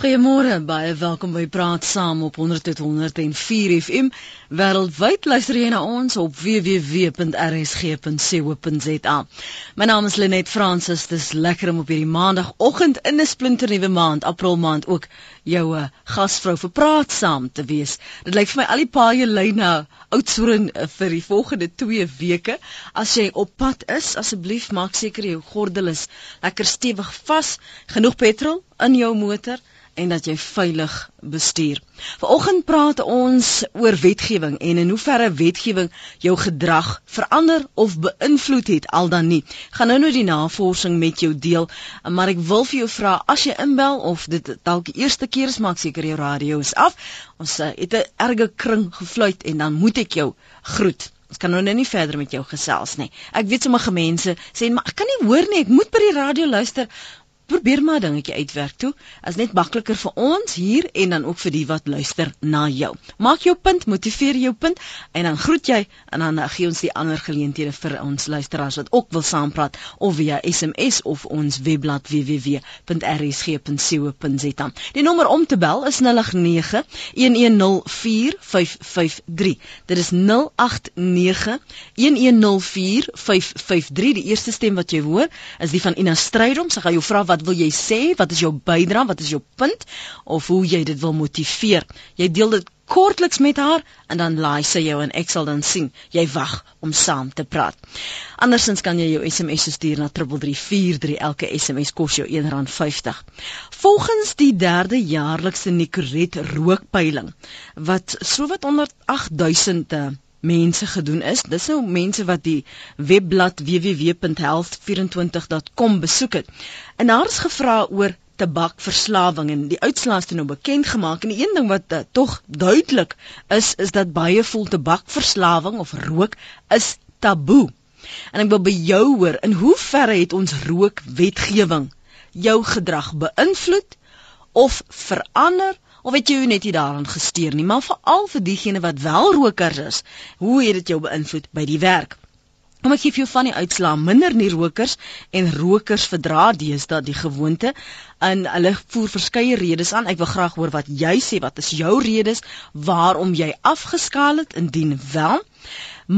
Goeiemôre, baie welkom by Praat Saam op 100.104 FM. Wêreldwyd luister jy na ons op www.rsg.co.za. My naam is Lenet Fransis. Dis lekker om op hierdie maandagooggend in 'n splinternuwe maand, April maand, ook jou uh, gasvrou vir Praat Saam te wees. Dit lyk vir my al die paaie lei na Oudtshoorn uh, vir die volgende 2 weke. As jy op pad is, asseblief maak seker jou gordel is lekker stewig vas, genoeg petrol in jou motor en dat jy veilig bestuur. Vanoggend praat ons oor wetgewing en in hoeverre wetgewing jou gedrag verander of beïnvloed het al dan nie. Gaan nou nou die navorsing met jou deel, maar ek wil vir jou vra as jy inbel of dit dalk die eerste keer is, maak seker jou radio is af. Ons uh, het 'n erge kring gefluit en dan moet ek jou groet. Ons kan nou nie verder met jou gesels nie. Ek weet sommige mense sê maar ek kan nie hoor nie, ek moet by die radio luister probeer maar 'n dingetjie uitwerk toe. Is net makliker vir ons hier en dan ook vir die wat luister na jou. Maak jou punt, motiveer jou punt en dan groet jy en dan uh, gee ons die ander geleenthede vir ons luisteraars wat ook wil saampraat of via SMS of ons webblad www.rsg.co.za. Die nommer om te bel is 089 1104553. Dit is 089 1104553. Die eerste stem wat jy hoor is die van Ina Strydom. Sy gaan jou vra wat wat wil jy sê? Wat is jou bydrae? Wat is jou punt of hoe jy dit wil motiveer? Jy deel dit kortliks met haar en dan laai sy jou en ek sal dan sien jy wag om saam te praat. Andersins kan jy jou SMS stuur na 3343 elke SMS kos jou R1.50. Volgens die derde jaarlikse Nicorette rookpeiling wat sowat onder 8000 mense gedoen is. Dis nou mense wat die webblad www.health24.com besoek het. En daar is gevra oor tabakverslawing en die uitslae is nou bekend gemaak en die een ding wat uh, tog duidelik is is dat baie voel tabakverslawing of rook is taboe. En ek wil by jou hoor in hoe verre het ons rookwetgewing jou gedrag beïnvloed of verander? Of het jy net nie daaraan gesteer nie, maar veral vir diegene wat wel rokers is, hoe het dit jou beïnvloed by die werk? Kom ek gee vir jou van die uitslaa minder nie rokers en rokers verdra deesdae die gewoonte en hulle voer verskeie redes aan. Ek wil graag hoor wat jy sê, wat is jou redes waarom jy afgeskaal het indien wel?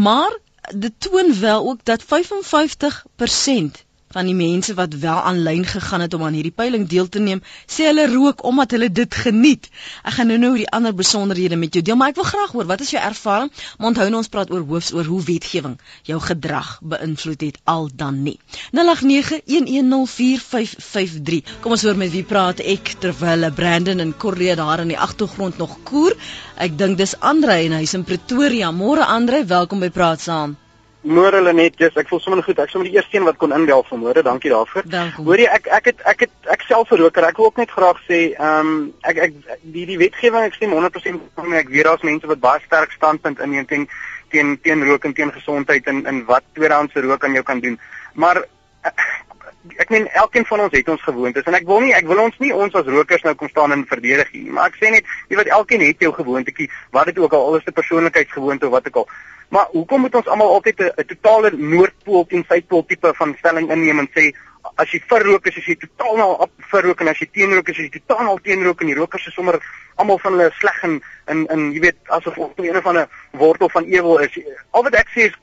Maar dit toon wel ook dat 55% van die mense wat wel aanlyn gegaan het om aan hierdie peiling deel te neem, sê hulle rook omdat hulle dit geniet. Ek gaan nou nou die ander besonderhede met jou deel, maar ek wil graag hoor, wat is jou ervaring? Maar onthou nou ons praat oor hoofs oor hoe wetgewing jou gedrag beïnvloed het al dan nie. 0891104553. Kom ons hoor met wie praat ek terwyl Brandon en Corrie daar in die agtergrond nog koer. Ek dink dis Andre en hy's in Pretoria. Môre Andre, welkom by Praat Saam. Môre hulle net, yes, ek voel sommer goed. Ek sommer die eerste een wat kon inbel vanmôre. Dankie daarvoor. Hoor jy ek ek het ek het ek self 'n roker. Ek wil ook net graag sê, ehm um, ek ek die die wetgewing ek stem 100% van ek weet daar's mense wat baie sterk standpunt inneem teen teen teen rook en teen gesondheid en in wat tweedehandse rook aan jou kan doen. Maar ek meen elkeen van ons het ons gewoontes en ek wil nie ek wil ons nie ons as rokers nou kom staan en verdedig nie. Maar ek sê net, jy weet elkeen het jou gewoontetjie, wat dit ook al al is 'n persoonlikheidsgewoonte of wat ook al. Maar hoekom moet ons almal altyd 'n totale noordpool teen suidpool tipe van stelling inneem en sê as jy verrook is, is jy totaal nou verrook en as jy teenrook is, is jy totaal al teenrook en die rokers is sommer almal van hulle sleg en in in jy weet asof op een of ander wortel van ewel is. Al wat ek sê is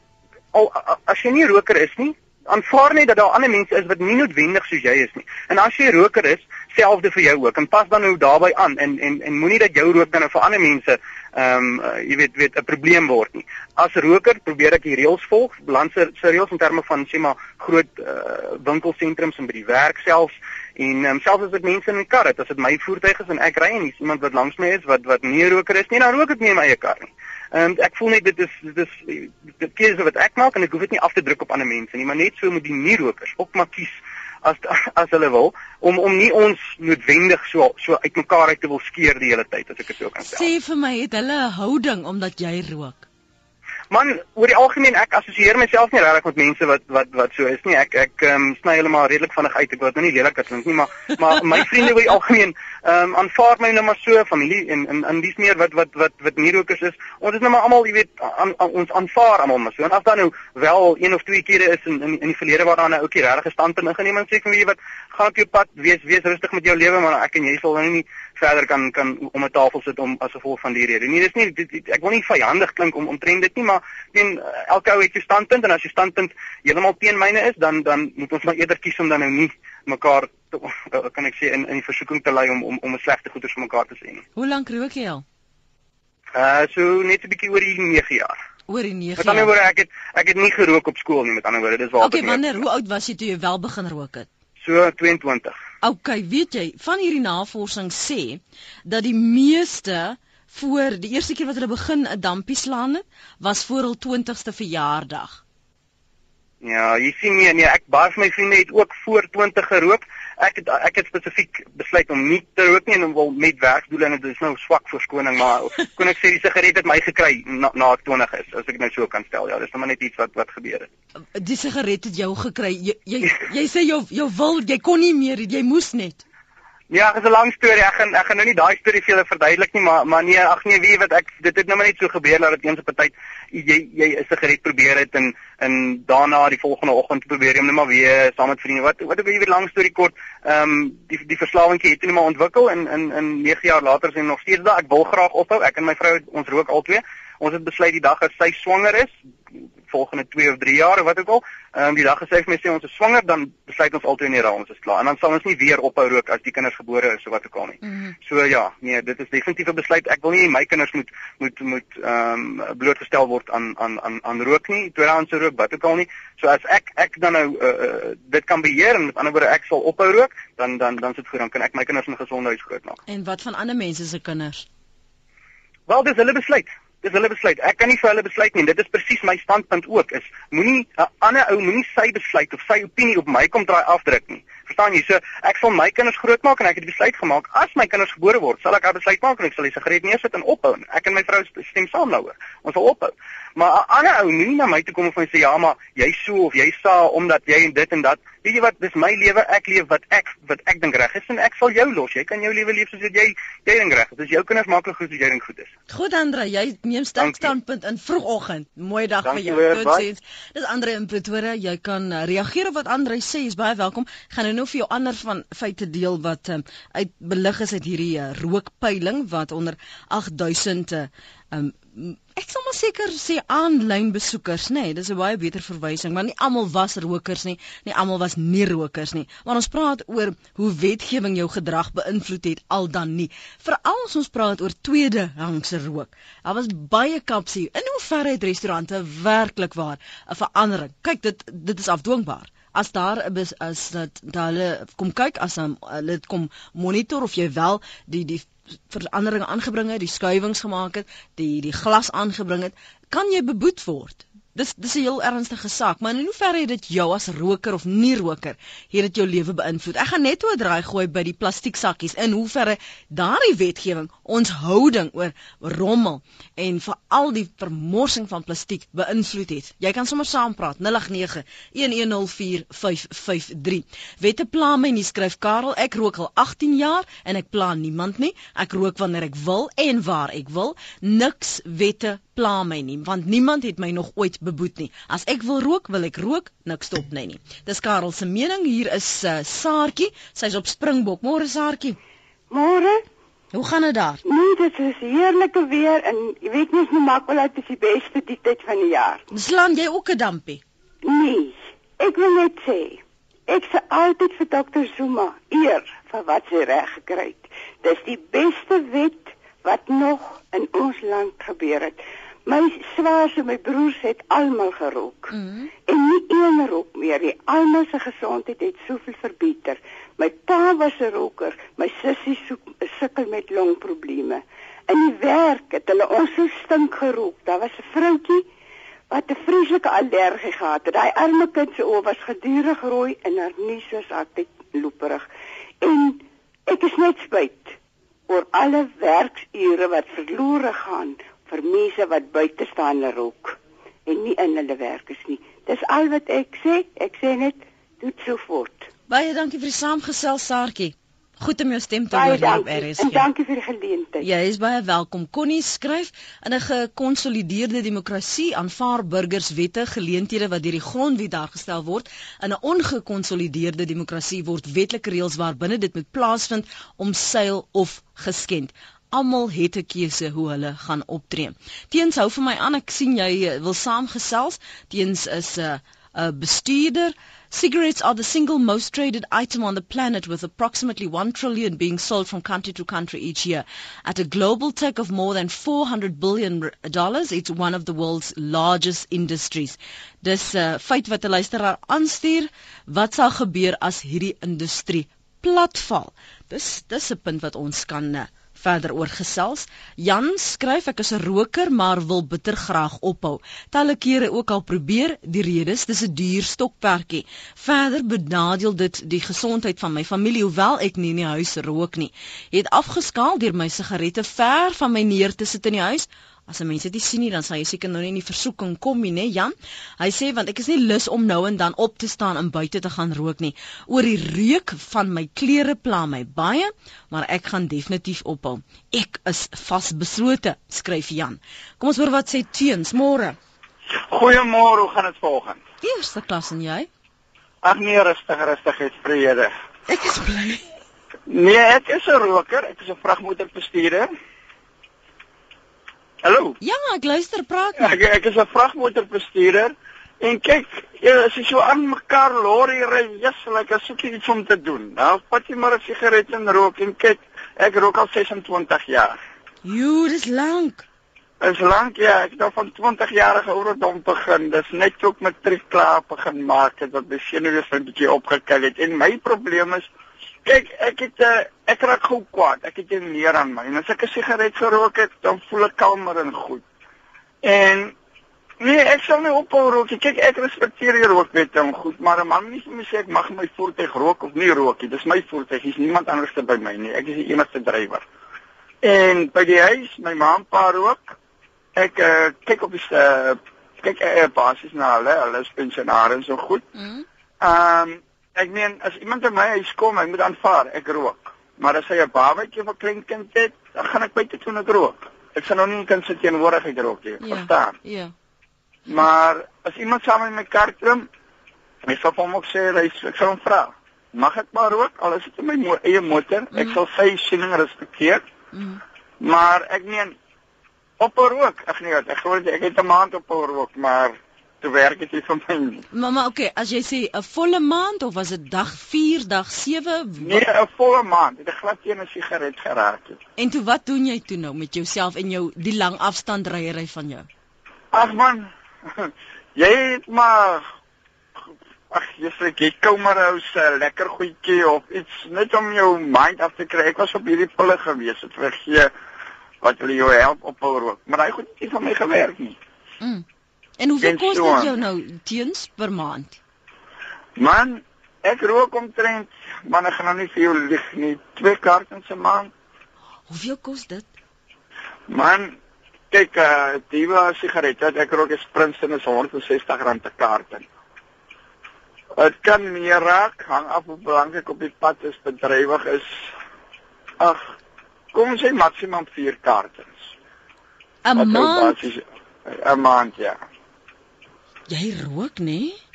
al as jy nie roker is nie, aanvaar net dat daar ander mense is wat nie noodwendig soos jy is nie. En as jy roker is, selfde vir jou ook. En pas dan nou daarbey aan en en en moenie dat jou rook dan vir ander mense ehm um, uh, jy weet weet 'n probleem word nie. As roker probeer ek die reëls volg, landse se reëls in terme van sê maar groot uh, winkelsentrums en by die werk selfs en um, selfs as ek mense in 'n kar het, as dit my voertuig is en ek ry en dis iemand wat langs my is wat wat nie 'n roker is nie, dan rook ek nie in my eie kar nie. Ehm um, ek voel net dit is dit is die keuse wat ek maak en ek hoef dit nie af te druk op ander mense nie, maar net so moet die nie rokers ook maar kies as as hulle wil om om nie ons noodwendig so so uitmekaar uit te wil skeer die hele tyd as ek dit so kan sê. Sê vir my het hulle 'n houding omdat jy rook? Man, oor die algemeen ek assosieer myself nie regtig met mense wat wat wat so is nie. Ek ek ehm um, sny hulle maar redelik vinnig uit. Ek wil nou nie lelik klink nie, maar maar my vriende oor die algemeen ehm um, aanvaar my nou maar so familie en en in dis meer wat wat wat wat nierokers is. Ons is nou maar almal, jy weet, aan, aan, ons aanvaar almal maar so. En as dan nou wel een of twee kere is in in, in die verlede waar daar 'n ouetjie regtig gestand het ingeneem en sê vir wie wat gaan op jou pad, wees wees rustig met jou lewe, maar ek en jy sal nou nie verder kan kan om 'n tafel sit om as gevolg van die rede. Nee, dis nie dit, dit, ek wil nie vyandig klink om omtrent dit nie, maar teen elke ou het sy standpunt en as jy standpunt heeltemal teen myne is, dan dan moet ons maar eerder kies om dan nou nie mekaar kan ek sê in in die versoeking te lei om om om 'n slegte goeie vir mekaar te sê nie. Hoe lank rook jy al? Uh so net 'n bietjie oor die 9 jaar. Oor die 9 jaar. Met ander woorde ek het ek het nie gerook op skool nie met ander woorde dis waar Okay, wanneer hoe oud was jy toe jy wel begin rook het? So 22. Okay, weet jy, van hierdie navorsing sê dat die meeste voor die eerste keer wat hulle begin 'n dampie slaan het, was voor hul 20ste verjaardag. Ja, jy sien nie nee, ek baie van my vriende het ook voor 20 gerook. Ek het ek het spesifiek besluit om nie te rook nie en om wel met werkdoelinge, dit is nou swak verskoning, maar kon ek sê die sigaret het my gekry na, na 20 is, as ek nou so kan stel. Ja, dis nou maar net iets wat wat gebeur het. Die sigaret het jou gekry. Jy jy, jy sê jou jou wil, jy kon nie meer, jy moes net. Ja, dit is 'n lang storie. Ek gaan ek gaan nou nie daai storie vir julle verduidelik nie, maar maar nee, ag nee, wie weet ek dit het nou maar net so gebeur dat eens op 'n tyd jy jy 'n sigaret probeer het en en daarna die volgende oggend probeer jy hom net maar weer saam met vriende. Wat wat ek weet lang storie kort, ehm um, die die verslawingkie het net maar ontwikkel en in in 9 jaar later hy nog steeds daar. Ek wil graag ophou. Ek en my vrou ons rook albei. Ons het besluit die dag as sy swanger is, volgende 2 of 3 jaar of wat ook al, ehm um, die dag as sy vir my sê ons is swanger, dan besluit ons altyd nie raam ons is klaar. En dan sal ons nie weer ophou rook as die kinders gebore is of wat ook al nie. Mm -hmm. So ja, nee, dit is definitief 'n besluit. Ek wil nie my kinders moet moet moet ehm um, blootgestel word aan aan aan aan rook nie, tweedehandse rook, wat ook al nie. So as ek ek dan nou uh, uh, dit kan beheer en met ander woorde ek sal ophou rook, dan dan dan sit goed, dan kan ek my kinders in 'n gesonde huis grootmaak. En wat van ander mense se kinders? Wel, dis hulle besluit dis hulle besluit. Ek kan nie vir hulle besluit nie. Dit is presies my standpunt ook is moenie 'n ander ou moenie sy besluit of sy opinie op my kom draai afdruk nie. Verstaan jy? So ek sal my kinders grootmaak en ek het die besluit gemaak as my kinders gebore word, sal ek 'n besluit maak en ek sal die sigaret neersit en ophou. Ek en my vrou stem saam daaroor. Ons sal ophou. Maar 'n ander ou moenie na my toe kom en sê ja, maar jy so of jy sa omdat jy en dit en dat. Weet jy wat? Dis my lewe. Ek leef wat ek wat ek dink reg is en ek sal jou los. Jy kan jou lewe leef soos wat jy jy dink reg is. Dis jou kinders maklik goed as jy dink goed is. Goed Andre, jy neem sterk standpunt in vroegoggend. Mooi dag vir jou. Totsiens. Dis Andre in Pretoria. Jy kan uh, reageer op wat Andre sê. Jy's baie welkom. Gaan nou nou vir jou ander van feite deel wat um, uit belig is uit hierdie uh, rookpeiling wat onder 8000 uh, um, ek sal maar seker sê aanlyn besoekers nê nee, dis 'n baie beter verwysing maar nie almal was rokers nie nie almal was nie rokers nie. Want ons praat oor hoe wetgewing jou gedrag beïnvloed het al dan nie. Veral as ons praat oor tweede rangse rook. Daar was baie kapsie in hoe ver het restaurante werklik waar 'n verandering. Kyk dit dit is afdwingbaar. As daar is as dat hulle kom kyk as hulle dit kom monitor of jy wel die die veranderinge aangebring het, die skuwings gemaak het, die die glas aangebring het, kan jy beboet word dis dis 'n heel ernstige saak, maar in hoeverre het dit jou as roker of nie roker het dit jou lewe beïnvloed? Ek gaan net 'n draai gooi by die plastiek sakkies in hoeverre daardie wetgewing ons houding oor rommel en veral die vermorsing van plastiek beïnvloed het. Jy kan sommer saampraat 0891104553. Wette pla my nie skryf Karel, ek rook al 18 jaar en ek pla niemand nie. Ek rook wanneer ek wil en waar ek wil. Niks wette pla my nie want niemand het my nog ooit beboet nie. As ek wil rook, wil ek rook, niks stop my nie. Dis Karel se mening. Hier is uh, Saartjie. Sy's op Springbok. Môre Saartjie. Môre. Hoe gaan dit daar? Nee, dit is heerlike weer en jy weet nie hoe maak wel dit is die beste die tyd van die jaar. Slaan jy ook 'n dampie? Nee. Ek wil net sê ek sê altyd vir dokter Zuma eer vir wat sy reg gekry het. Dis die beste wet wat nog in ons land gebeur het. My swaars en my broers het almal gerook. Mm -hmm. En nie een rook meer nie. Almal se gesondheid het soveel verbeter. My pa was 'n roker, my sussie sukkel met longprobleme. In die werk het hulle ons so stink gerook. Daar was 'n vroutjie wat 'n vreeslike allergie gehad het. Daai arme kind se oë was gedurig rooi en haar neus was altyd loeperig. En ek is net spyt oor alle werksure wat verlore gaan vir mense wat buite staan en rook en nie in hulle werk is nie. Dis al wat ek sê. Ek sê net doen so voort. Baie dankie vir die saamgesel Saartjie. Goed om jou stem te hoor hier op RSG. En dankie vir die geleentheid. Jy is baie welkom. Connie skryf in 'n gekonsolideerde demokrasie aanvaar burgers wette geleenthede wat deur die grondwet daar gestel word. In 'n ongekonsolideerde demokrasie word wetlike reëls waarbinne dit moet plaasvind om seil of geskend. Almal het 'n keuse hoe hulle gaan optree. Teens hou vir my aan, ek sien jy eh, wil saamgesels. Teens is 'n uh, 'n bestuurder Cigarettes are the single most traded item on the planet with approximately 1 trillion being sold from country to country each year. At a global tech of more than 400 billion dollars, it's one of the world's largest industries. Dis 'n uh, feit wat 'n luisteraar aanstuur. Wat sal gebeur as hierdie industrie platval? Dis dis 'n punt wat ons kan uh, verder oor gesels. Jan skryf ek is 'n roker maar wil bitter graag ophou. Talle kere ook al probeer, die redes, dis 'n duur stokperdjie. Verder benadeel dit die gesondheid van my familie hoewel ek nie in die huis rook nie. Het afgeskaal deur my sigarette ver van my neer te sit in die huis As 'n mens dit nie sien nie, dan sal jy seker nou nie in die versoeking kom nie, né, Jan? Hy sê want ek is nie lus om nou en dan op te staan en buite te gaan rook nie. Oor die reuk van my klere pla my baie, maar ek gaan definitief ophou. Ek is vasbeslote, skryf Jan. Kom ons hoor wat sê Teens môre. Goeiemôre, hoe gaan dit vanoggend? Eerste klas en jy? Ag nee, rustig, rustig, het vrede. Ek is bly. Nee, ek is 'n roker, ek is 'n vragmotorbestuurder. Hallo. Ja, ek luister praat. Ja, ek ek is 'n vragmotorbestuurder en kyk, as jy so aan mekaar lorry ry, jy's like as ek iets om te doen. Nou vat jy maar 'n sigaret en rook en kyk, ek rook al 26 jaar. Jo, dis lank. Dis lank ja, ek het al van 20 jarige ouderdom begin. Dis net ook matriek klaar begin maak het wat my senuwees 'n bietjie opgekel het. En my probleem is Kyk, ek het uh, eh, ek raak gou kwaad. Ek het 'n neer aan my. En as ek 'n sigaret gerook het, dan voel ek kalmer en goed. En nee, ek sal nie ophou rook nie. Kyk, ek respekteer die rookwette en goed, maar 'n man nie vir my sê ek mag my voertuig rook of nie rook nie. Dis my voertuig. Hier's niemand anders te by my nie. Ek is die enigste drywer. En by die huis, my ma en pa rook. Ek uh, kyk op die uh, kyk uh, basies na hulle, hulle is pensionaars en so goed. Mhm. Ehm mm um, ek meen as iemand by my huis kom, hy moet aanvaar ek rook. Maar as hy 'n babatjie of 'n kleinkind het, dan gaan ek buite toe en ek rook. Ek sal nou nie kan sit teenwoordig ek rook nie, ja, verstaan? Ja. Maar as iemand saam met my kar klim, my sal hom ook sê, hy ek sal hom vra. Mag ek maar rook al is dit in my mo eie motor? Mm. Ek sal sy siening respekteer. Mm. Maar ek meen op rook, ag nee, ek glo ek het 'n maand op rook, maar te werk het vir my. Mamma, okay, as jy sê 'n volle maand of was dit dag 4, dag 7? Nee, 'n volle maand. Het ek glad geen sigaret geraak het. En toe wat doen jy toe nou met jouself en jou die lang afstand ryery van jou? Ag man. Jy het maar Ag, jy sê jy kom maar ou se lekker goedjie of iets net om jou mind af te kry. Ek was op hierdie pille gewees. Dit vergee wat wil jou help op hou rook. Maar hy goed nie van my gewerk nie. Mm. En hoeveel kos dit jou nou teens per maand? Man, ek rook omtrent, man ek gaan nou nie vir jou lieg nie, twee kartons 'n maand. Hoeveel kos dit? Man, kyk, uh Diva sigarette, ek rook is Princeton is R160 per karton. Dit kan meer raak, hang af hoe belangrik op die pad is bedrywig is. Ag, kom ons sê maksimum 4 kartons. 'n maand. 'n maand ja. Jy rook, nê? Nee?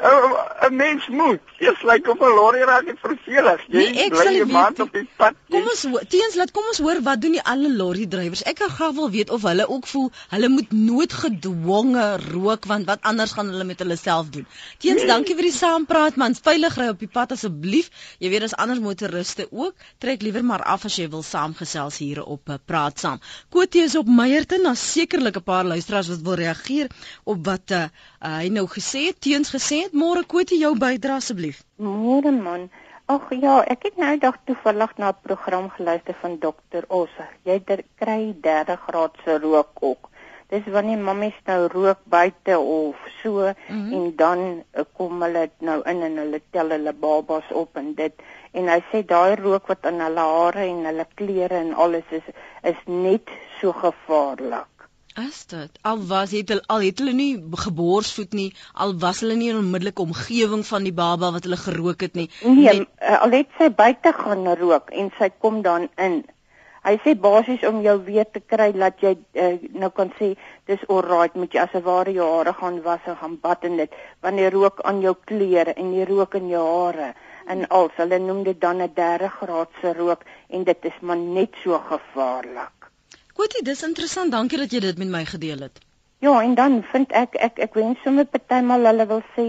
'n mens moet. Jy's lyk op 'n lorry raak en vervelig. Jy nee, bly jy maand op die pad. Kom ons teens laat kom ons hoor wat doen die alle lorry drywers. Ek gaan gou wil weet of hulle ook voel hulle moet nooit gedwonge rook want wat anders gaan hulle met hulle self doen. Teens, nee. dankie vir die saampraat man. Veilig ry op die pad asseblief. Jy weet as ander motoriste ook, trek liewer maar af as jy wil saamgesels hier op uh, praat saam. Kotie is op Meyerton, daar's sekerlik 'n paar luisteraars wat wil reageer op wat uh, hy nou gesê het, teens gesê het, môre Kotie jou bydra asseblief. Môre man. Ag ja, ek het nou dag toevallig na 'n program geluister van dokter Osse. Jy kry 30 graad se rook ook. Dis wanneer mammies nou rook buite of so mm -hmm. en dan uh, kom hulle nou in en hulle tel hulle babas op en dit en hy sê daai rook wat in hulle hare en hulle klere en alles is is net so gevaarlik. Is dit? Al was het hulle al het hulle nie geborsvoed nie, al was hulle nie in onmiddellike omgewing van die baba wat hulle gerook het nie. Nee, Net, eh, al het sy buite gaan rook en sy kom dan in. Hy sê basies om jou weer te kry dat jy uh, nou kan sê dis alright met jy as 'n ware jou hare gaan was en gaan bad en dit wanneer rook aan jou klere en jy rook in jou hare en al hulle noem dit dan 'n derde graadse rook en dit is maar net so gevaarlik. Goeie, dis interessant. Dankie dat jy dit met my gedeel het. Ja, en dan vind ek ek ek wens sommer partymal hulle wil sê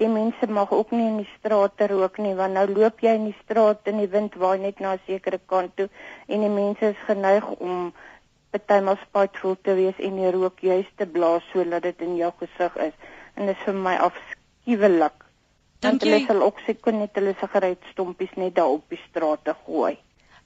die mense mag ook nie in die strate rook nie want nou loop jy in die straat en die wind waai net na 'n sekere kant toe en die mense is geneig om partymal spiteful te wees en die rook juist te blaas sodat dit in jou gesig is en dit is vir my afskuwelik. Dink jy hulle sal ook seker net hulle sigaretstompies net daar op die strate gooi?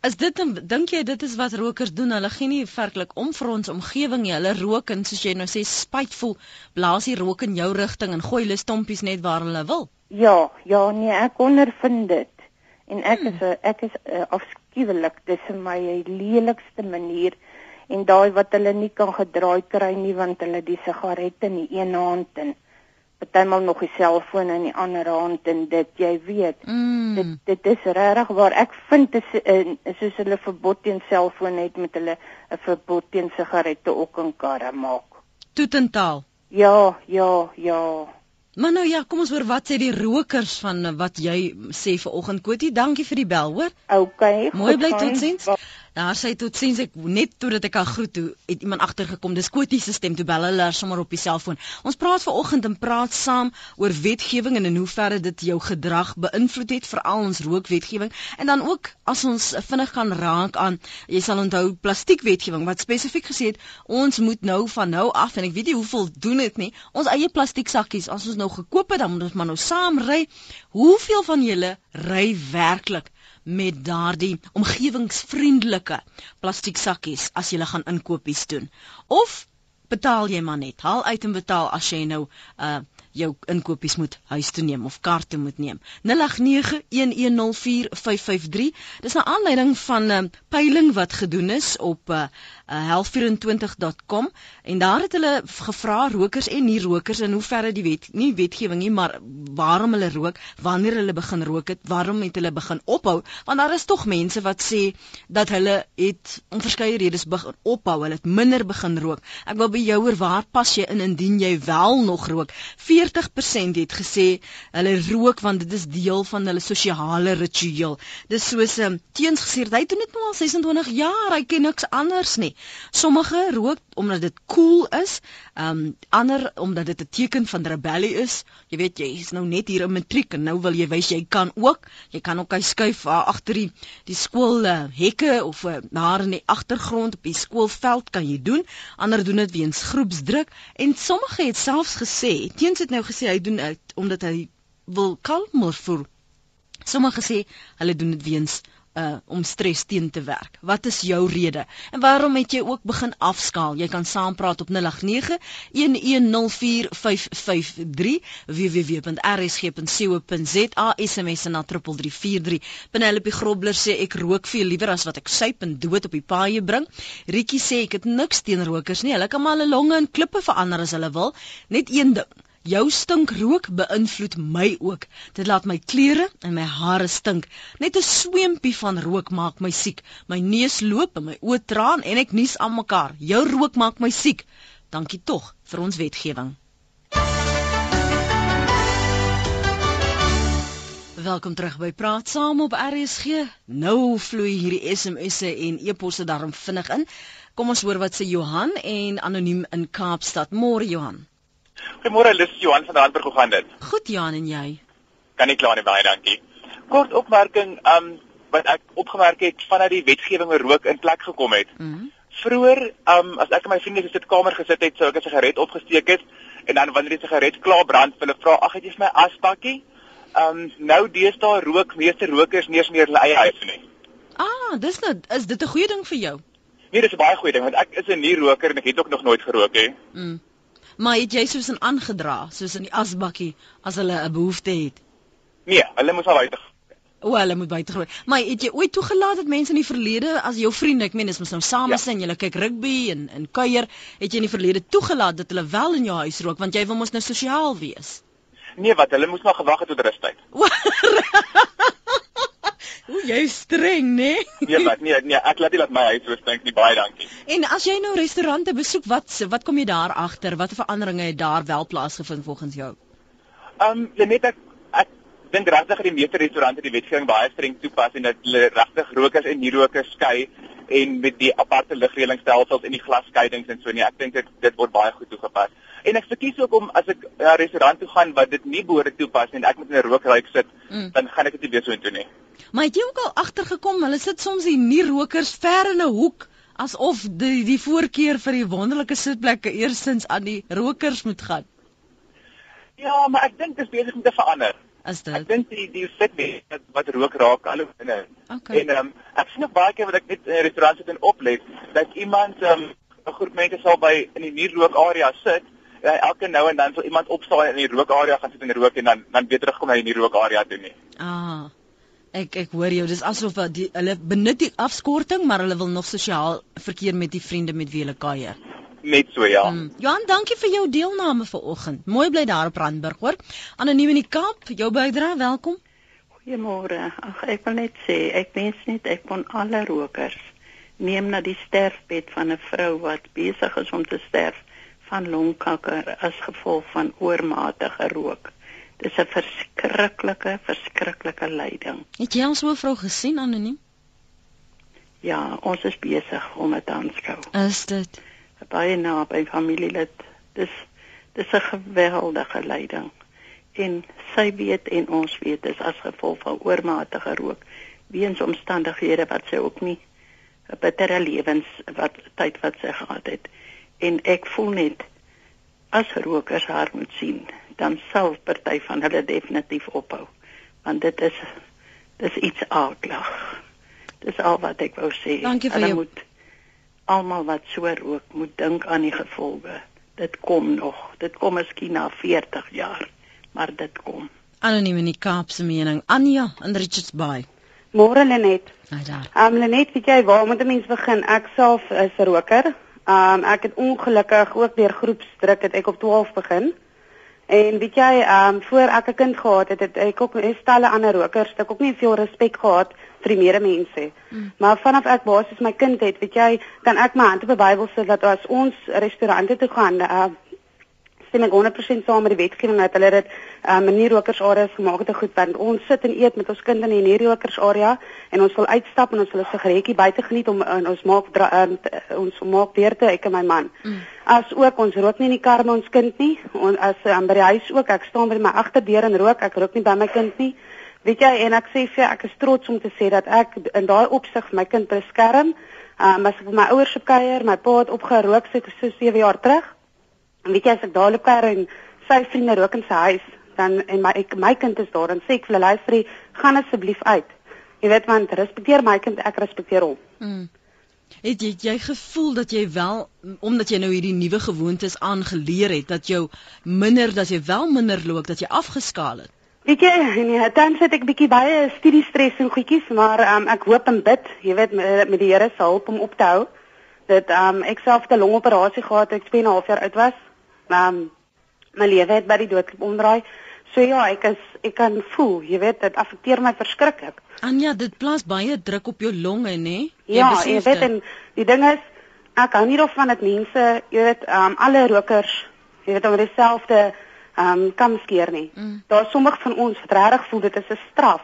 Is dit dink jy dit is wat rokers doen? Hulle gee nie werklik om vir ons omgewing nie. Hulle rook en soos jy nou sê spytevol blaas die rook in jou rigting en gooi hulle stompies net waar hulle wil. Ja, ja, nee, ek ondervind dit. En ek hmm. is 'n ek is uh, afskuwelik. Dis vir my die lelikste manier en daai wat hulle nie kan gedraai kry nie want hulle die sigarette in die een hand en partymal nog die selfoon in die ander hand en dit jy weet. Mm. dit dit is regtig waar. Ek vind is uh, soos hulle verbod teen selfoon het met hulle 'n verbod teen sigarette ook in karre maak. Toetentaal ja ja ja. Maar nou ja kom ons hoor wat sê die rokers van wat jy sê vanoggend Kotie dankie vir die bel hoor. Okay mooi bly totsiens Daar sê tot sins ek net totdat ek haar groet toe het iemand agtergekom. Dis Kotie se stem toe bel hulle sommer op die selfoon. Ons praat vanoggend en praat saam oor wetgewing en in hoeverre dit jou gedrag beïnvloed het veral ons rookwetgewing en dan ook as ons vinnig gaan raak aan jy sal onthou plastiekwetgewing wat spesifiek gesê het ons moet nou van nou af en ek weet nie hoeveel doen dit nie. Ons eie plastieksakkies as ons nou gekoop het dan moet ons maar nou saam ry. Hoeveel van julle ry werklik met daardie omgewingsvriendelike plastieksakkies as jy gaan inkopies doen of betaal jy maar net haal uit en betaal as jy nou uh jou inkopies moet huis toe neem of kar toe moet neem. 0891104553. Dis 'n aanleiding van 'n uh, peiling wat gedoen is op uh health24.com en daar het hulle gevra rokers en nie rokers in hoeverre die wet nie wetgewing nie, maar waarom hulle rook, wanneer hulle begin rook het, waarom het hulle begin ophou? Want daar is tog mense wat sê dat hulle het om verskeie redes begin ophou, hulle het minder begin rook. Ek wil by jou hoor waar pas jy in indien jy wel nog rook? 40% het gesê hulle rook want dit is deel van hulle sosiale ritueel. Dis soos 'n um, teens gesê hy doen dit nou al 26 jaar, hy ken niks anders nie. Sommige rook omdat dit cool is, um ander omdat dit 'n teken van rebellie is. Jy weet jy is nou net hier in matriek en nou wil jy wys jy kan ook. Jy kan ook hy skuif agter die die skool uh, hekke of uh, daar in die agtergrond op die skoolveld kan jy doen. Ander doen dit weens groepsdruk en sommige het selfs gesê teens het nou gesê hy doen dit omdat hy wil kalmer voel. Sommige sê hulle doen dit weens uh om stres teen te werk. Wat is jou rede? En waarom het jy ook begin afskaal? Jy kan saampraat op 0891104553 www.rsg.co.za SMS na 3343. Penelope Grobler sê ek rook veel liewer as wat ek suip en dood op die paaie bring. Rietjie sê ek het niks teen rokers nie. Hulle kan maar hulle longe in klippe verander as hulle wil. Net een ding Jou stinkrook beïnvloed my ook. Dit laat my klere en my hare stink. Net 'n sweempie van rook maak my siek. My neus loop en my oë traan en ek nies aan mekaar. Jou rook maak my siek. Dankie tog vir ons wetgewing. Welkom terug by Praat Saam op RSG. Nou vloei hierdie SMS'e en e-posse daarom vinnig in. Kom ons hoor wat sê Johan en anoniem in Kaapstad. Môre Johan. Goeiemôre, dis Johan van Randburg, hoe gaan dit? Goed Johan en jy? Kan nie kla nie, baie dankie. Kort opmerking, um wat ek opgemerk het vanaf die wetgewing rook in plek gekom het. Mm Vroeger, um as ek en my vriende die sitkamer gesit het, sou ek 'n sigaret opgesteek het en dan wanneer die sigaret klaar brand, hulle vra, "Ag, het jy vir my asbakkie?" Um nou deesdae rook meeste rokers nie eens meer hulle eie huis nie. Ah, dis nou is dit 'n goeie ding vir jou? Nee, dis 'n baie goeie ding want ek is 'n nie roker en ek het ook nog nooit gerook nie. Mm. Maar het jy soos in aangedra, soos in die asbakkie as hulle 'n behoefte het? Nee, hulle moes al uit. O, hulle moet buite groei. Maar het jy ooit toegelaat dat mense in die verlede as jou vriende, ek meen dis mos nou saam is ja. julle kyk rugby en en kuier, het jy in die verlede toegelaat dat hulle wel in jou huis rook want jy wil mos nou sosiaal wees? Nee, wat hulle moes maar gewag het tot rustyd. O, jy streng, né? Nee? nee, wat nee, nee, ek laat nie laat my huis so stink nie, baie dankie. En as jy nou restaurante besoek, wat wat kom jy daar agter? Watter veranderinge het daar wel plaasgevind volgens jou? Ehm, um, net ek ek dink regtig dat die meeste restaurante die wetgewing baie streng toepas en dat hulle regtig rokers en nie-rokers skei en met die aparte ligreëlingstelsels en die glasskeidings en so nee, ek dink dit dit word baie goed toegepas. En ek verkies ook om as ek na 'n restaurant toe gaan wat dit nie behoort toepas en ek moet in 'n rookruik sit, mm. dan gaan ek dit nie weer so intoe nie. Maar het jy ook al agtergekom hulle sit soms die nie-rokers ver in 'n hoek asof die die voorkeur vir die wonderlike sitplekke eerstens aan die rokers moet gaan? Ja, maar ek dink dit is besig om te verander is dit? Ek dink die die sit wat wat rook raak al hoe binne. Okay. En ehm um, ek sien ook baie keer wat ek net in 'n restaurant sit en oplet dat iemand ehm um, 'n groep mense sal by in die nie-rook area sit en elke nou en dan sal iemand opstaan in die rook area gaan sit en rook en dan dan weer terugkom na die nie-rook area toe nie. Ah. Ek ek hoor jou, dis asof die, hulle benut die afskorting, maar hulle wil nog sosiaal verkeer met die vriende met wie hulle kuier net so ja. Mm. Johan, dankie vir jou deelname vanoggend. Mooi bly daar op Randburg, hoor. Anoniem in die Kaap, jou bydra, welkom. Goeiemôre. Ag, ek wil net sê, ek wens net ek kon alle rokers neem na die sterfbed van 'n vrou wat besig is om te sterf van longkanker as gevolg van oormatige rook. Dis 'n verskriklike, verskriklike lyding. Het jy al so 'n vrou gesien anoniem? Ja, ons is besig om dit aan te skou. Is dit? baie naby familielid. Dis dis 'n geweldige lyding. En sy weet en ons weet dis as gevolg van oormatige rook weens omstandighede wat sy ook nie 'n bittere lewens wat tyd wat sy gehad het. En ek voel net as rokers haar moet sien, dan sal party van hulle definitief ophou. Want dit is dis iets aardig. Dis al wat ek wou sê. Hulle jou... moet almal wat so rook moet dink aan die gevolge. Dit kom nog. Dit kom miskien na 40 jaar, maar dit kom. Anoniem in die Kaapse mening. Anja in Richards Bay. Môre Lenet. Haai daar. Ehm um, Lenet, weet jy waar moet 'n mens begin? Ek self is 'n roker. Ehm um, ek het ongelukkig ook deur groepsdruk het ek op 12 begin. En weet jy, ehm um, voor ek 'n kind gehad het, het ek ook stelle ander rokers, ek ook nie veel respek gehad vir die medemens. Mm. Maar vanaf ek basies my kind het, weet jy, kan ek my hand op die Bybel sit dat as ons restaurante toe gaan, uh, stem ek 100% saam met die wetgewing dat hulle dit um, in nierokers areas gemaak het goed want ons sit en eet met ons kind in die nierokers area en ons wil uitstap en ons wil 'n sigaretjie buite geniet om ons maak um, ons maak beurte ek en my man. Mm. As ook ons rook nie in die kar met ons kind nie. Ons as um, by die huis ook ek staan by my agterdeur en rook, ek rook nie by my kind nie. Weet jy en ek sê vir ek is trots om te sê dat ek in daai opsig my kind beskerm. Um, as ek met my ouers op kuier, my pa het opgerook so 7 jaar terug. En weet jy as ek daar loop en sy vriende rook in sy huis, dan en my ek, my kind is daar, dan sê ek vir hulle luister, gaan asseblief uit. Jy weet want respekteer my kind, ek respekteer hom. Mm. Het jy jy gevoel dat jy wel omdat jy nou hierdie nuwe gewoontes aangeleer het dat jou minder dat jy wel minder loop dat jy afgeskaal het? Weet jy, nee, dan sit ek bietjie baie studie stres en goedjies, maar um, ek hoop en bid, jy weet met, met die Here se hulp om op te hou. Dat um, ek self 'n longoperasie gehad het, ek 2 en 'n half jaar oud was um, my lewe het by die dood omdraai. So ja, ek is ek kan voel, jy weet, dit affekteer my verskriklik. Anja, dit plaas baie druk op jou longe, nê? Ja, jy weet en die ding is ek hou nie daarvan dat mense, jy weet, um, alle rokers, jy weet, om dieselfde um kan skeer nie. Mm. Daar sommige van ons wat regtig voel dit is 'n straf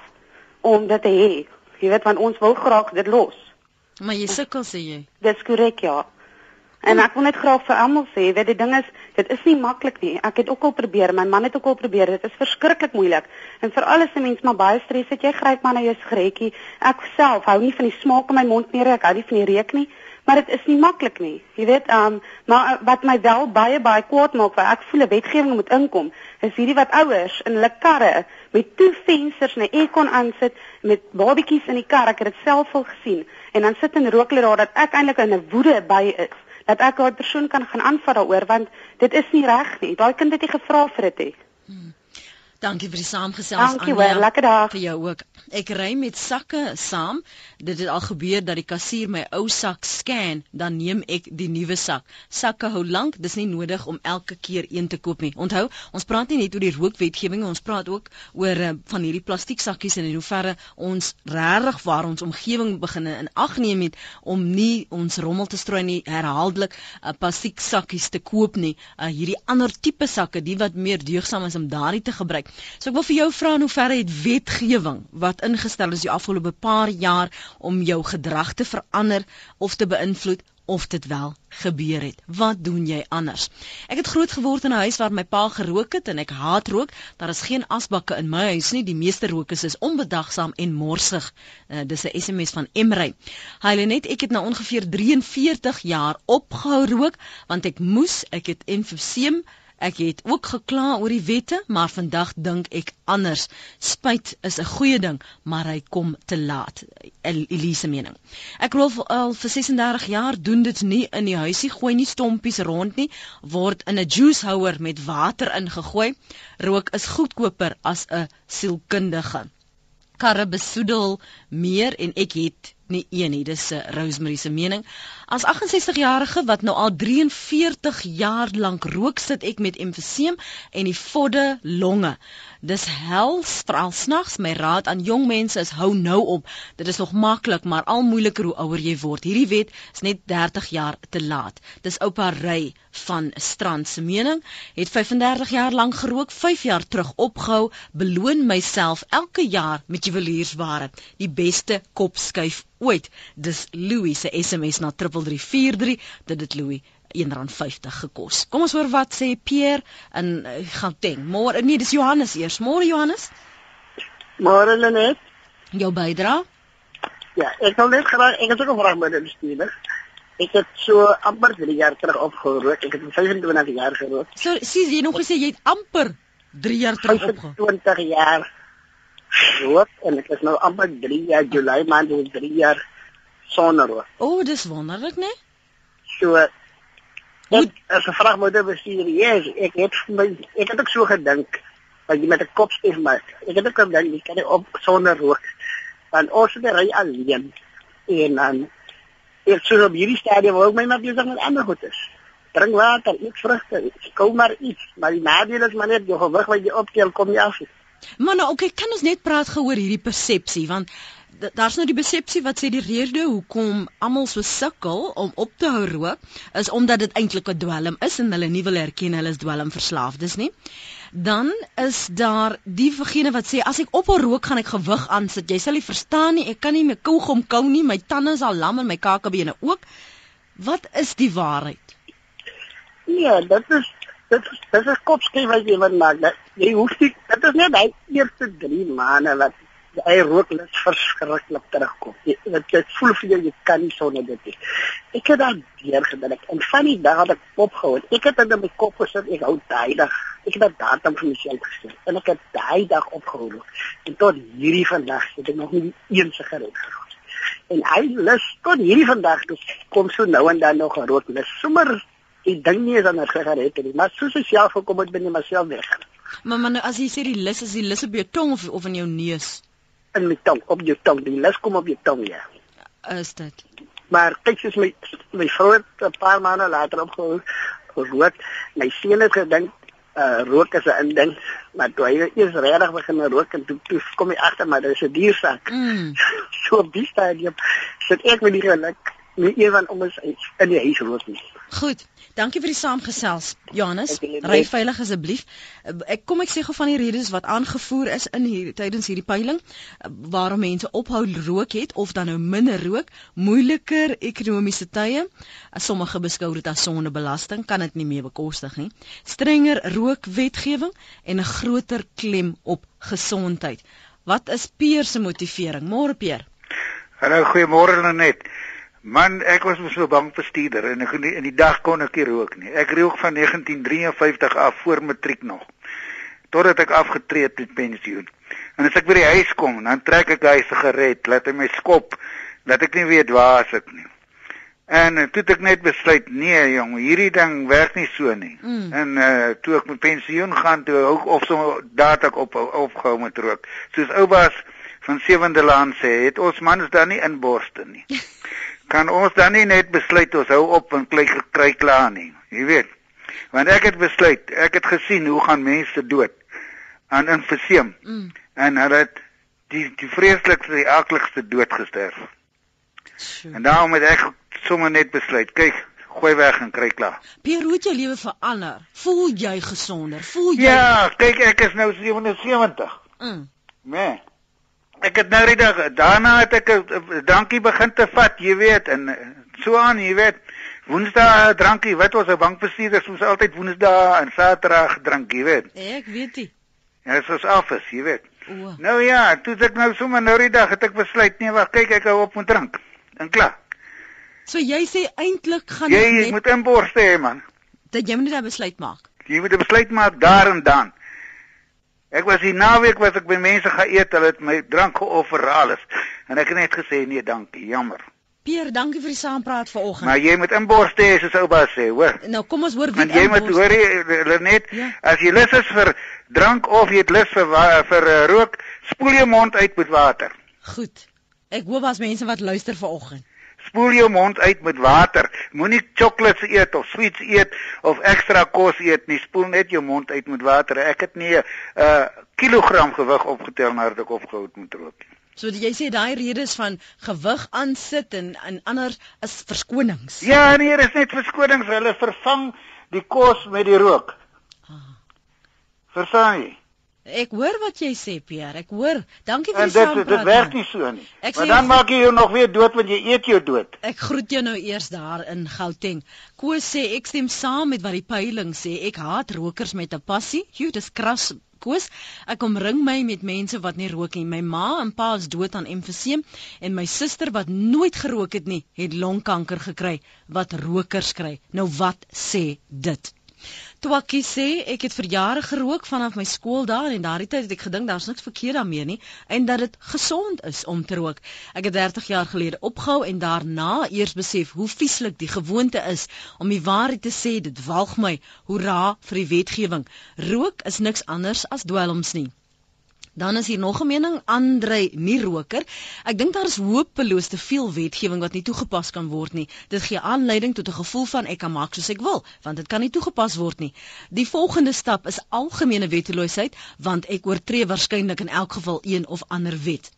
om dit te hê. Jy weet, want ons wil graag dit los. Maar jy sukkel sê jy. Dis korrek, ja. En ek wil net graag vir almal sê, weet die ding is, dit is nie maklik nie. Ek het ook al probeer, my man het ook al probeer. Dit is verskriklik moeilik. En vir alles se mens maar baie stres het jy gryp maar na jou sigaretjie. Ek self hou nie van die smaak in my mond nie, ek hou nie van die reuk nie, maar dit is nie maklik nie. Jy weet, um, maar uh, wat my wel baie baie kwaad maak, want ek voel 'n wetgewing moet inkom, is hierdie wat ouers in hulle karre met twee vensters en 'n aircon aansit met babetjies in die kar. Ek het dit self al gesien. En dan sit en rook hulle daar dat ek eintlik in 'n woede by is dat ek daai persoon kan gaan aanvat daaroor want dit is nie reg nie. Daai kind het nie gevra vir dit nie. Hmm. Dankie vir die saamgesels Dankie hoor, lekker dag vir jou ook. Ek ry met sakke saam. Dit het al gebeur dat die kassier my ou sak scan, dan neem ek die nuwe sak. Sakke hou lank, dis nie nodig om elke keer een te koop nie. Onthou, ons praat nie net oor die rookwetgewing, ons praat ook oor uh, van hierdie plastiek sakkies en in hoeverre ons regtig waar ons omgewing begin in ag neem het om nie ons rommel te strooi nie herhaaldelik uh, plastiek sakkies te koop nie. Uh, hierdie ander tipe sakke, die wat meer deugsaam is om daardie te gebruik. So ek wil vir jou vra in hoeverre het wetgewing wat ingestel is die afgelope paar jaar om jou gedrag te verander of te beïnvloed of dit wel gebeur het. Wat doen jy anders? Ek het groot geword in 'n huis waar my pa gerook het en ek haat rook. Daar is geen asbakke in my huis nie. Die meeste rokers is onbedagsaam en morsig. Uh, dis 'n SMS van Emrey. Hy net ek het nou ongeveer 43 jaar opgehou rook want ek moes, ek het emfyseem Ek het ook gekla oor die wette, maar vandag dink ek anders. Spyt is 'n goeie ding, maar hy kom te laat. Elise mening. Ek rol al vir 36 jaar doen dit nie in die huisie gooi nie stompies rond nie, word in 'n juicehouer met water ingegooi. Rook is goedkoper as 'n sielkundige. Karre besoedel meer en ek het nie een nie. Dis 'n Rosemary se mening. As 68-jarige wat nou al 43 jaar lank rook, sit ek met emfyseem en die vodde longe. Dis hels veral snags. My raad aan jong mense is hou nou op. Dit is nog maklik, maar al moeiliker hoe ouer jy word. Hierdie wet is net 30 jaar te laat. Dis oupa Ry van Strand se mening. Het 35 jaar lank gerook, 5 jaar terug opgehou. Beloon myself elke jaar met juweliersware. Die beste kopskuif ooit. Dis Louis se SMS na 3343. Dit het Louis R1.50 gekos. Kom ons hoor wat sê Pierre in uh, Gauteng. Môre nee, dis Johannes eers. Môre Johannes. Môre Lenet. Jou bydra? Ja, ek wil net graag ek het ook 'n vraag met die bestuurder. Ek het so amper 3 jaar terug opgerook. Ek het 25 jaar gerook. So sies jy nog gesê jy het amper 3 jaar terug opgerook. 20 jaar rook en ek is nou amper 3 jaar Julie maand is 3 jaar sonder rook. O, oh, dis wonderlik, né? Nee? So Ek as 'n vraag moet bestuur, yes, ek het my ek het ook so gedink dat jy met 'n kop stief maak. Ek het ook gedink jy kan op sonder rook. Want ons het ry alleen en dan ek sou op hierdie stadium wou my maar besig met ander goedes. Drink water, eet vrugte, kom maar iets, maar die nadeel is maar net jy gewig wat jy optel kom jy af. Maar nou, okay, kan ons net praat gehoor hierdie persepsie want daar's nou die persepsie wat sê die rede hoekom almal so sukkel om op te hou rook is omdat dit eintlik 'n dwelm is en hulle nie wil erken hulle is dwelmverslaafdes nie. Dan is daar die vergene wat sê as ek ophou rook gaan ek gewig aansit. Jy sal nie verstaan nie, ek kan nie meer kougom kou nie, my tande is al lam en my kakebene ook. Wat is die waarheid? Nee, dit is dit is dit is kopskyf wat jy wil maak. Jy hoef nie dit is net hy eerste 3 maande wat hy rook net verskriklik terugkom. Dit dit voel vir jou jy kan nie sonder dit nie. Ek het daar deur gedink en van die dag het ek opgehou. Ek het in my kop gesit ek hou daai dag. Ek het datum vir myself gestel en ek het daai dag opgehou. En tot hierdie vandag het ek nog nie een sigaret gerook. En hy lus tot hierdie vandag dus kom so nou en dan nog gerook. Dis sommer ek dink nie is aan 'n sigaret nie, maar soos ek self gekom het binne myself weg. Maar man, as jy sê die lus is die lus op jou tong of of in jou neus? In my tong op jou tong die lus kom op jou tong ja. Is dit? Maar kyk soos my my vrou het 'n paar maande later opgehou gerook my seun het gedink uh, rook is 'n ding maar toe hy eers regtig begin rook en toe, toe kom hy agter maar dit is 'n diersak mm. so op die stadium sit ek met die geluk nie een van ons in die huis rook nie goed Dankie vir die saamgesels, Johannes. Ry veilig asseblief. Ek kom ek sê gou van die redes wat aangevoer is in hier tydens hierdie peiling waarom mense ophou rook het of dan nou minder rook, moeiliker ekonomiese tye. Sommige beskou dit as sondebelasting, kan dit nie meer bekostig nie. Strenger rookwetgewing en 'n groter klem op gesondheid. Wat is Peer se motivering? Môre Peer. Hallo, goeiemôre Lenet. Man, ek was mos so bang bestuurder en ek in die dag kon ek nie rook nie. Ek rook van 1953 af voor matriek nog. Totdat ek afgetree het met pensioen. En as ek by die huis kom, dan trek ek hy sigaret, laat hy my skop, dat ek nie weet waar as ek nie. En uh, toe het ek net besluit, nee jong, hierdie ding werk nie so nie. Mm. En uh toe ek met pensioen gaan toe ook of so data op opgehou met rook. Soos oupas van Sewende Laan sê, het ons mans dan nie inborste nie. kan ons dan nie net besluit ons hou op en kry kry klaar nie. Jy weet. Want ek het besluit, ek het gesien hoe gaan mense dood aan infuseem. Mm. En hulle het die die vreeslikste, die akligste dood gesterf. En daarom het ek sommer net besluit, kyk, gooi weg en kry klaar. Pierre, hoe het jou lewe verander? Voel jy gesonder? Voel jy Ja, kyk, ek is nou 77. Mm. Nee. Ek het nou redig daarna het ek 'n drankie begin te vat, jy weet, en eh, so aan, jy weet. Woensdae drankie, wat ons 'n bankbestuurder soos altyd Woensdae en Saterdag drink, jy weet. Ek weet dit. Ja, soos afs, jy weet. O. Nou ja, toe ek nou sommer nou die dag het ek besluit, nee, wag, kyk ek hou op met drink. En klaar. So jy sê eintlik gaan jy net... moet inborste hê man. Dat jy moet 'n besluit maak. Jy moet 'n besluit maak daar en dan. Ek was hier naweek was ek by mense gaan eet, hulle het my drank geoffer alles. En ek het net gesê nee, dankie, jammer. Pier, dankie vir die saampraat vanoggend. Maar jy moet inborste hê soos oupa sê, hoor. Nou kom ons hoor wie Want jy moet hoor jy net ja. as jy lus is vir drank of jy het lus vir vir uh, rook, spoel jou mond uit met water. Goed. Ek hoop as mense wat luister vanoggend. Spoel jou mond uit met water. Moenie chocolates eet of sweets eet of ekstra kos eet nie. Spoel net jou mond uit met water. Ek het nie 'n uh, kilogram gewig opgetel nadat ek opgehou het met rook. So jy sê daai redes van gewig aansit en en ander is verskonings. Ja, nee, dis net verskonings. Hulle vervang die kos met die rook. Ah. Verstaan jy? Ek hoor wat jy sê Pierre, ek hoor. Dankie vir die saampraat. En dit dit werk nie so nie. Ek maar dan maak jy jou nog weer dood want jy eet jou dood. Ek groet jou nou eers daar in Gauteng. Koos sê ek stem saam met wat die peiling sê. Ek haat rokers met 'n passie. Jy dis kras. Koos, ek omring my met mense wat nie rook nie. My ma en pa is dood aan emfyseem en my suster wat nooit gerook het nie, het longkanker gekry wat rokers kry. Nou wat sê dit? Twakkie sê ek het vir jare gerook vanaf my skooldae en daardie tyd het ek gedink daar's niks verkeerd daarmee nie en dat dit gesond is om te rook. Ek het 30 jaar gelede opgehou en daarna eers besef hoe vieslik die gewoonte is om die waarheid te sê dit walg my. Hoera vir die wetgewing. Rook is niks anders as dwelms nie. Dan is hier nog 'n mening, Andre, nie roker. Ek dink daar is hopeloos te veel wetgewing wat nie toegepas kan word nie. Dit gee aanleiding tot 'n gevoel van ek kan maak soos ek wil, want dit kan nie toegepas word nie. Die volgende stap is algemene wetteloosheid, want ek oortree waarskynlik in elk geval een of ander wet.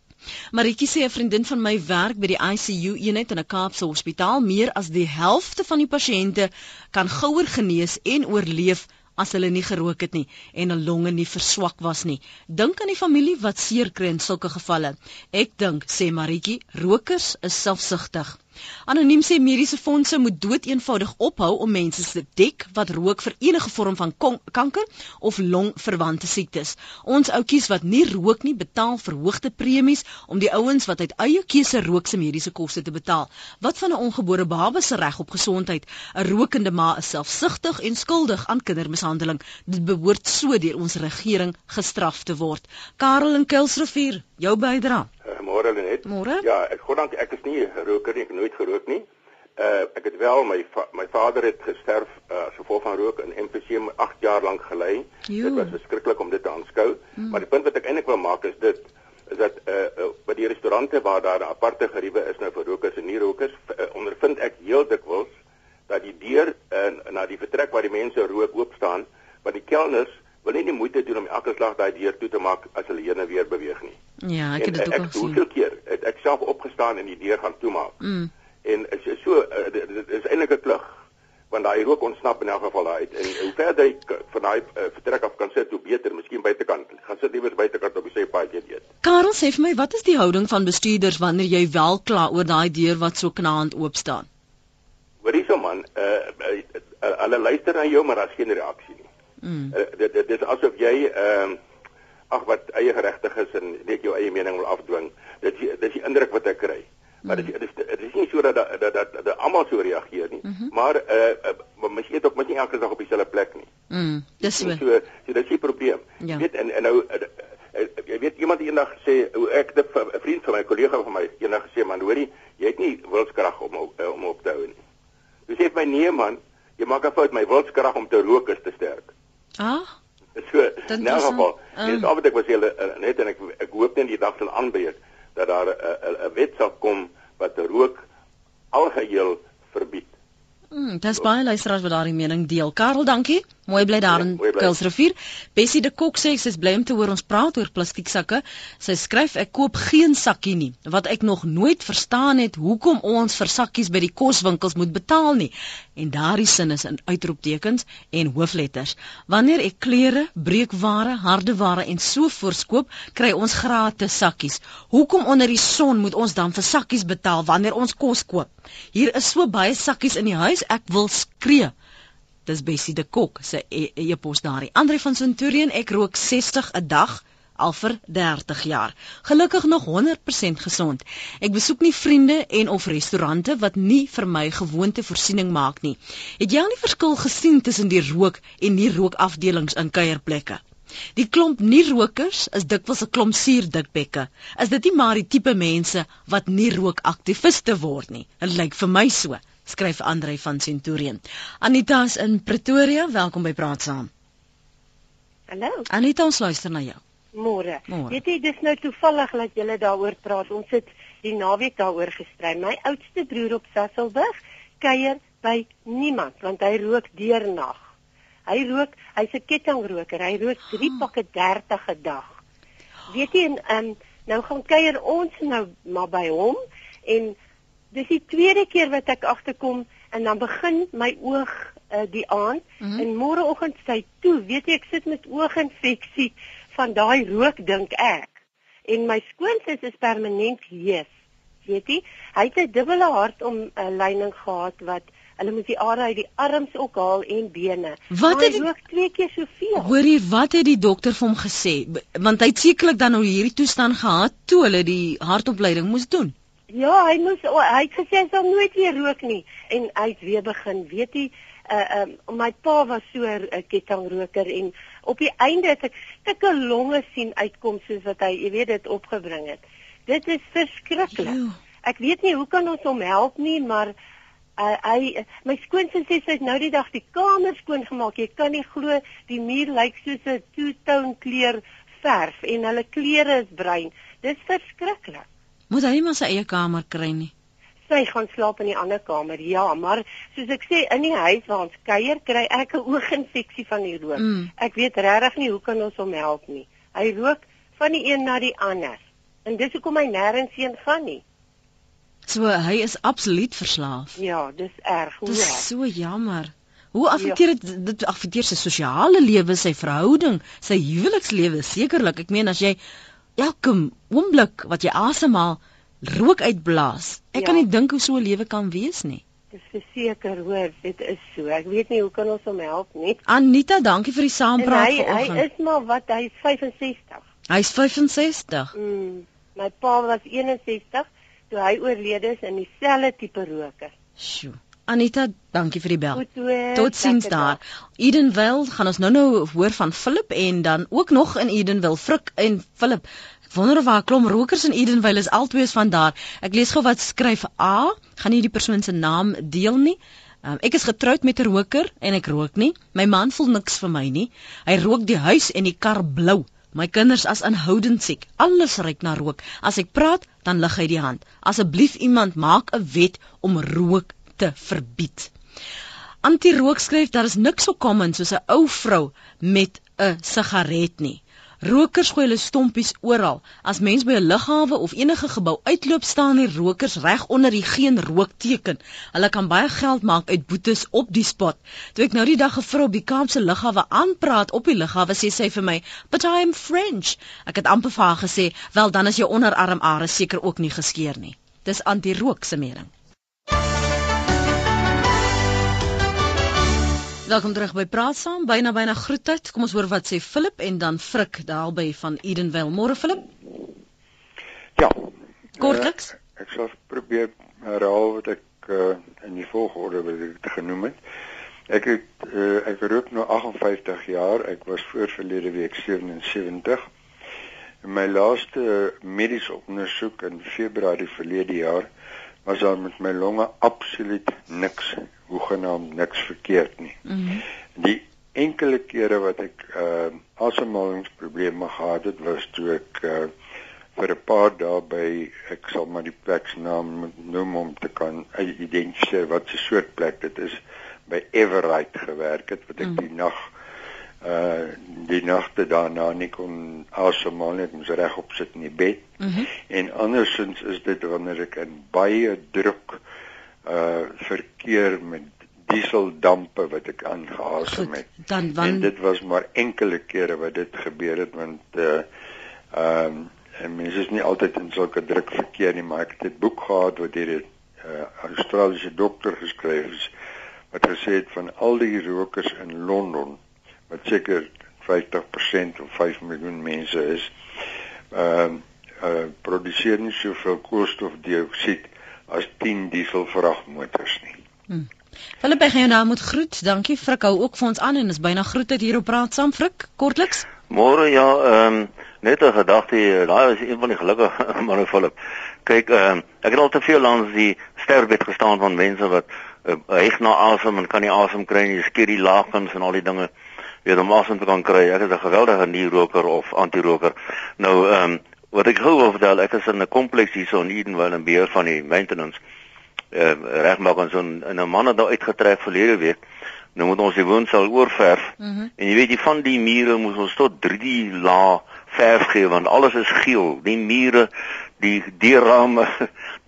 Maritjie sê 'n vriendin van my werk by die ICU eenheid in 'n Kaapse hospitaal. Meer as die helfte van die pasiënte kan gouer genees en oorleef as hulle nie gerook het nie en hul longe nie verswak was nie. Dink aan die familie wat seer kry in sulke gevalle. Ek dink, sê Maritjie, rokers is selfsugtig. Anoniem sê mediese fondse moet doeteenvoudig ophou om mense te dek wat rook vir enige vorm van kanker of longverwante siektes. Ons ouetjies wat nie rook nie, betaal verhoogde premies om die ouens wat uit eie keuse rook se mediese koste te betaal. Wat van 'n ongebore baba se reg op gesondheid? 'n Rokende ma is selfsugtig en skuldig aan kindermishandeling. Dit behoort so deur ons regering gestraf te word. Karel in Kuilsrivier, jou bydrae. Uh, Môre Lenet. Môre. Ja, ek gou dank ek is nie 'n roker nie, ek nooit gerook nie. Uh ek het wel my va my vader het gesterf uh, as gevolg van rook in emfyseem 8 jaar lank gelei. Dit was verskriklik om dit te aanskou, mm. maar die punt wat ek eintlik wil maak is dit is dat uh, uh by die restaurante waar daar 'n aparte geriewe is nou vir rokers en nie rokers, uh, ondervind ek heel dikwels dat die deur uh, na die vertrek waar die mense rook oop staan, want die kelners wil nie die moeite doen om elke slag daai deur toe te maak as hulle heen en weer beweeg nie. Ja, ek het dit ook al gesien. Hoeveel keer het ek self opgestaan en die deur gaan toemaak? Mm. En is so uh, dit is eintlik 'n klug want daai rook ontsnap in elk geval uit en hoe verder jy van daai uh, vertrek af kan sit hoe beter, miskien buitekant. Gaan sit liewer buitekant op die sypaadjie eet. Karel sê vir my, wat is die houding van bestuurders wanneer jy wel kla oor daai deur wat so knaand oop staan? Hoorie so man, uh, uh, uh, hulle luister na jou maar daar's geen reaksie. Mm. Uh, dit dit is asof jy ehm uh, ag wat eie geregtig is en net jou eie mening wil afdwing. Dit dis die indruk wat ek kry. Maar dit is dit is nie so dat dat dat, dat, dat almal so reageer nie. Mm -hmm. Maar eh uh, uh, mens eet ook mens nie elke dag op dieselfde plek nie. Mm, dis so. So, so dit is 'n probleem. Ja. Weet en en nou jy weet iemand eendag gesê hoe ek 'n vriend van my kollega van my eendag gesê man hoorie jy het nie wilskrag om om op te hou nie. my nee man, jy maak 'n fout, my wilskrag om te rook is te sterk. Ah. So, in 'n geval, dis um. wat ek was heel uh, net en ek ek hoop net die dag sal aanbreek dat daar 'n 'n wet sal kom wat rook algeheel verbied. Mm, dis baie luisteraars wat daardie mening deel. Karel, dankie. Mooi bly daar ja, in Kuilsrivier. Bessie de Kok sê sy is bly om te hoor ons praat oor plastieksakke. Sy skryf ek koop geen sakkie nie. Wat ek nog nooit verstaan het, hoekom ons vir sakkies by die koswinkels moet betaal nie. En daardie sin is in uitroeptekens en hoofletters. Wanneer ek klere, breekware, hardeware en so voorskoop, kry ons gratis sakkies. Hoekom onder die son moet ons dan vir sakkies betaal wanneer ons kos koop? Hier is so baie sakkies in die huis, ek wil skree. Dis Bessie de Kok se e-pos e daarin. Andre van Centurion, ek rook 60 'n dag al vir 30 jaar. Gelukkig nog 100% gesond. Ek besoek nie vriende en of restaurante wat nie vir my gewoonte voorsiening maak nie. Het jy al die verskil gesien tussen die rook en nie rookafdelings in kuierplekke? Die klomp nie rokers is dikwels 'n klomp suurdikbekke. Is dit nie maar die tipe mense wat nie rookaktiviste word nie? Dit lyk vir my so skryf Andre van Centurion. Anita is in Pretoria, welkom by Praat Saam. Hallo. Anita, ons luister na jou. Môre. Weet jy, dis nou toevallig dat julle daaroor praat. Ons het die naweek daaroor gestry. My oudste broer op Sasselburg kuier by niemand want hy rook deernag. Hy rook, hy's 'n kettingroker. Hy rook 3 pakke 30 'n dag. Weet jy, en um, nou gaan kuier ons nou maar by hom en dis die tweede keer wat ek agterkom en dan begin my oog uh, die aand. Mm -hmm. en môreoggend sy toe weet jy ek sit met ooginfeksie van daai rook dink ek. En my skoonsis is permanent hees weet jy. Hy het 'n dubbele hart om 'n uh, lyning gehad wat hulle moet die are uit die arms ook haal en bene. Wat het hy rook twee keer soveel. Hoorie wat het die dokter vir hom gesê? Want hy het sekerlik dan nou hierdie toestand gehad toe hulle die hartopleiding moes doen Ja, hy moes oh, hy het gesê hy sal nooit weer rook nie en hy het weer begin. Weet jy, uh um my pa was so 'n uh, kettingroker en op die einde het ek stukke longe sien uitkom soos wat hy, jy weet, dit opgebring het. Dit is verskriklik. Ek weet nie hoe kan ons hom help nie, maar uh, hy my skoonsin sê sy het nou die dag die kamer skoon gemaak. Jy kan nie glo die muur lyk soos 'n two-tone kleur verf en hulle klere is bruin. Dis verskriklik. Moet hy maar sy eie kamer kry nie. Sy gaan slaap in die ander kamer. Ja, maar soos ek sê in die huis waar ons kuier, kry ek 'n ooginfeksie van die rook. Mm. Ek weet regtig nie hoe kan ons hom help nie. Hy rook van die een na die ander. En dis hoekom hy nêrens heen gaan nie. So hy is absoluut verslaaf. Ja, dis erg. Hoe dis so jammer. Hoe affekteer dit ja. dit affekteer sy sosiale lewe, sy verhouding, sy huwelikslewe sekerlik. Ek meen as jy elke oomblik wat jy asemhaal rook uitblaas. Ek ja. kan nie dink hoe so 'n lewe kan wees nie. Dis verseker hoor, dit is so. Ek weet nie hoe kan ons hom help nie. Anita, dankie vir die saampraat vanoggend. Hy is maar wat hy is 65. Hy's 65. Mm. My pa was 61 toe hy oorlede is in dieselfde tipe roker. Sjoe. Anita, dankie vir die bel. Totsiens daar. Edenville gaan ons nou-nou hoor van Philip en dan ook nog in Edenville, Frik en Philip. Wonder of waar klom rokers in Edenville is altwees van daar. Ek lees gou wat skryf A, gaan nie die persoon se naam deel nie. Um, ek is getroud met 'n roker en ek rook nie. My man voel niks vir my nie. Hy rook die huis en die kar blou. My kinders as inhoudend siek. Alles ruik na rook. As ek praat, dan lig hy die hand. Asseblief iemand maak 'n wet om rook te verbied. Antirook skryf daar is niks so common soos 'n ou vrou met 'n sigaret nie. Rokers gooi hulle stompies oral. As mens by 'n lughawe of enige gebou uitloop, staan die rokers reg onder die geen rookteken. Hulle kan baie geld maak uit boetes op die spot. Toe ek nou die dag 'n vrou op die Kaapse lughawe aanpraat op die lughawe, sê sy vir my, "But I am French." Ek het amper vir haar gesê, "Wel, dan is jou onderarmare seker ook nie geskeur nie." Dis antirook se mening. Welkom terug by Praat Saam. Byna byna groetheid. Kom ons hoor wat sê Philip en dan Frik daarby van Edenville. Môre Philip. Ja. Kortliks. Uh, ek sal probeer herhaal wat ek uh, in die volgorde wat ek genoem het. Ek het uh, ek rook nou 58 jaar. Ek was voor verlede week 77. In my laaste mediese ondersoek in Februarie verlede jaar was daar met my longe absoluut niks, hoegenaamd niks verkeerd nie. Mm -hmm. Die enkele kere wat ek uh asemhalingsprobleme gehad het, was toe ek uh vir 'n paar dae by ek sal maar die plek se naam noem om te kan identifiseer wat 'n soort plek dit is by Everite gewerk het wat ek mm. die nag uh die nagte daarna nie kon asemhaal net moes regop sit in die bed. Mm -hmm. En andersins is dit wanneer ek in baie druk uh verkeer met dieseldampe wat ek aangeasem het. Dan wan... En dit was maar enkele kere wat dit gebeur het want uh ehm um, en mense is nie altyd in sulke druk verkeer nie, maar ek het 'n boek gehad wat deur 'n uh, Australiese dokter geskryf is wat gesê het van al die rokers in Londen wat seker 50% of 5 miljoen mense is, ehm uh, uh, produseer nie soveel koolstofdioksied as 10 dieselvragmotors nie. Hmm. Philip, ek gaan jou nou moet groet. Dankie. Frik hou ook vir ons aan en is byna groet uit hier op praat saam Frik. Kortliks. Môre ja, ehm um, net 'n gedagte, daai is een van die gelukkige manne Philip. Kyk, ehm um, ek het al te veel langs die sterfbed gestaan van mense wat uh, heg na asem en kan nie asem kry nie, skier die lakens en al die dinge weet om asem te kan kry. Ek is 'n geweldige nie-roker of anti-roker. Nou ehm um, wat ek gou wil vertel, ek is in 'n kompleks hier so in Edenville en beheer van die maintenance. Uh, regmaak ons so 'n man het daar uitgetrek verlede week. Nou moet ons die woonstel oorverf. Mm -hmm. En jy weet, die van die mure moet ons tot 3 laag verf gee want alles is geel. Die mure, die deurrame,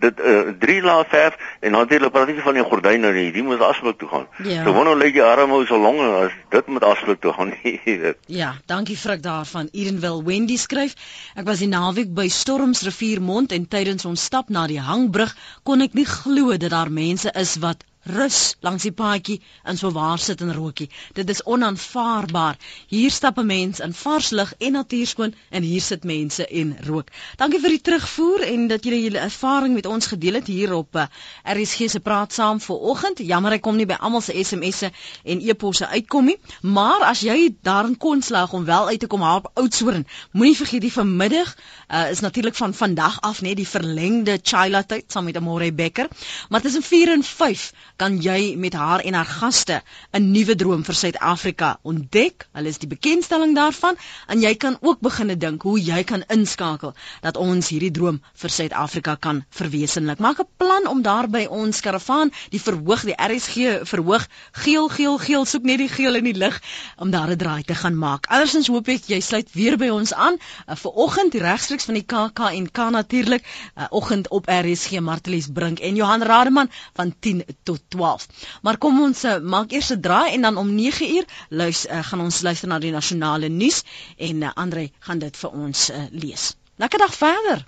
dit uh, drie laag verf en natuurlik praat nie van die gordyne nie, die moet asblik toe gaan. Ja. So wanneer lê jy arme ou so lank as dit met asblik toe gaan nie. ja, dankie Frik daarvan. Edenville Wendy skryf, ek was die naweek by Stormsrivier Mond en tydens ons stap na die hangbrug kon ek nie glo dat daar mense is wat rus langs die paadjie en so waar sit en rookie. Dit is onaanvaarbaar. Hier stap 'n mens in vars lug en natuurskoon en hier sit mense en rook. Dankie vir die terugvoer en dat julle julle ervaring met ons gedeel het hier op eh, RSG se praat saam vir oggend. Jammer ek kom nie by almal se SMS'e en e-posse uitkom nie, maar as jy daarin kon slaag om wel uit te kom haar op Oudtshoorn, moenie vergeet die vanmiddag uh, is natuurlik van vandag af net die verlengde Chila tyd saam met Amore Becker, maar tussen 4 en 5 kan jy met haar en haar gaste 'n nuwe droom vir Suid-Afrika ontdek. Hulle is die bekendstelling daarvan en jy kan ook begine dink hoe jy kan inskakel dat ons hierdie droom vir Suid-Afrika kan verwesenlik. Maak 'n plan om daar by ons karavaan die verhoog die RSG verhoog geel geel geel soek net die geel in die lig om daar 'n draai te gaan maak. Andersins hoop ek jy sluit weer by ons aan uh, vir oggend regstreeks van die KK en K natuurlik uh, oggend op RSG Martelies Brink en Johan Rademan van 10 tot 12. Maar kom ons uh, maak eers 'n draai en dan om 9 uur luister uh, gaan ons luister na die nasionale nuus en uh, Andre gaan dit vir ons uh, lees. Lekker dag verder.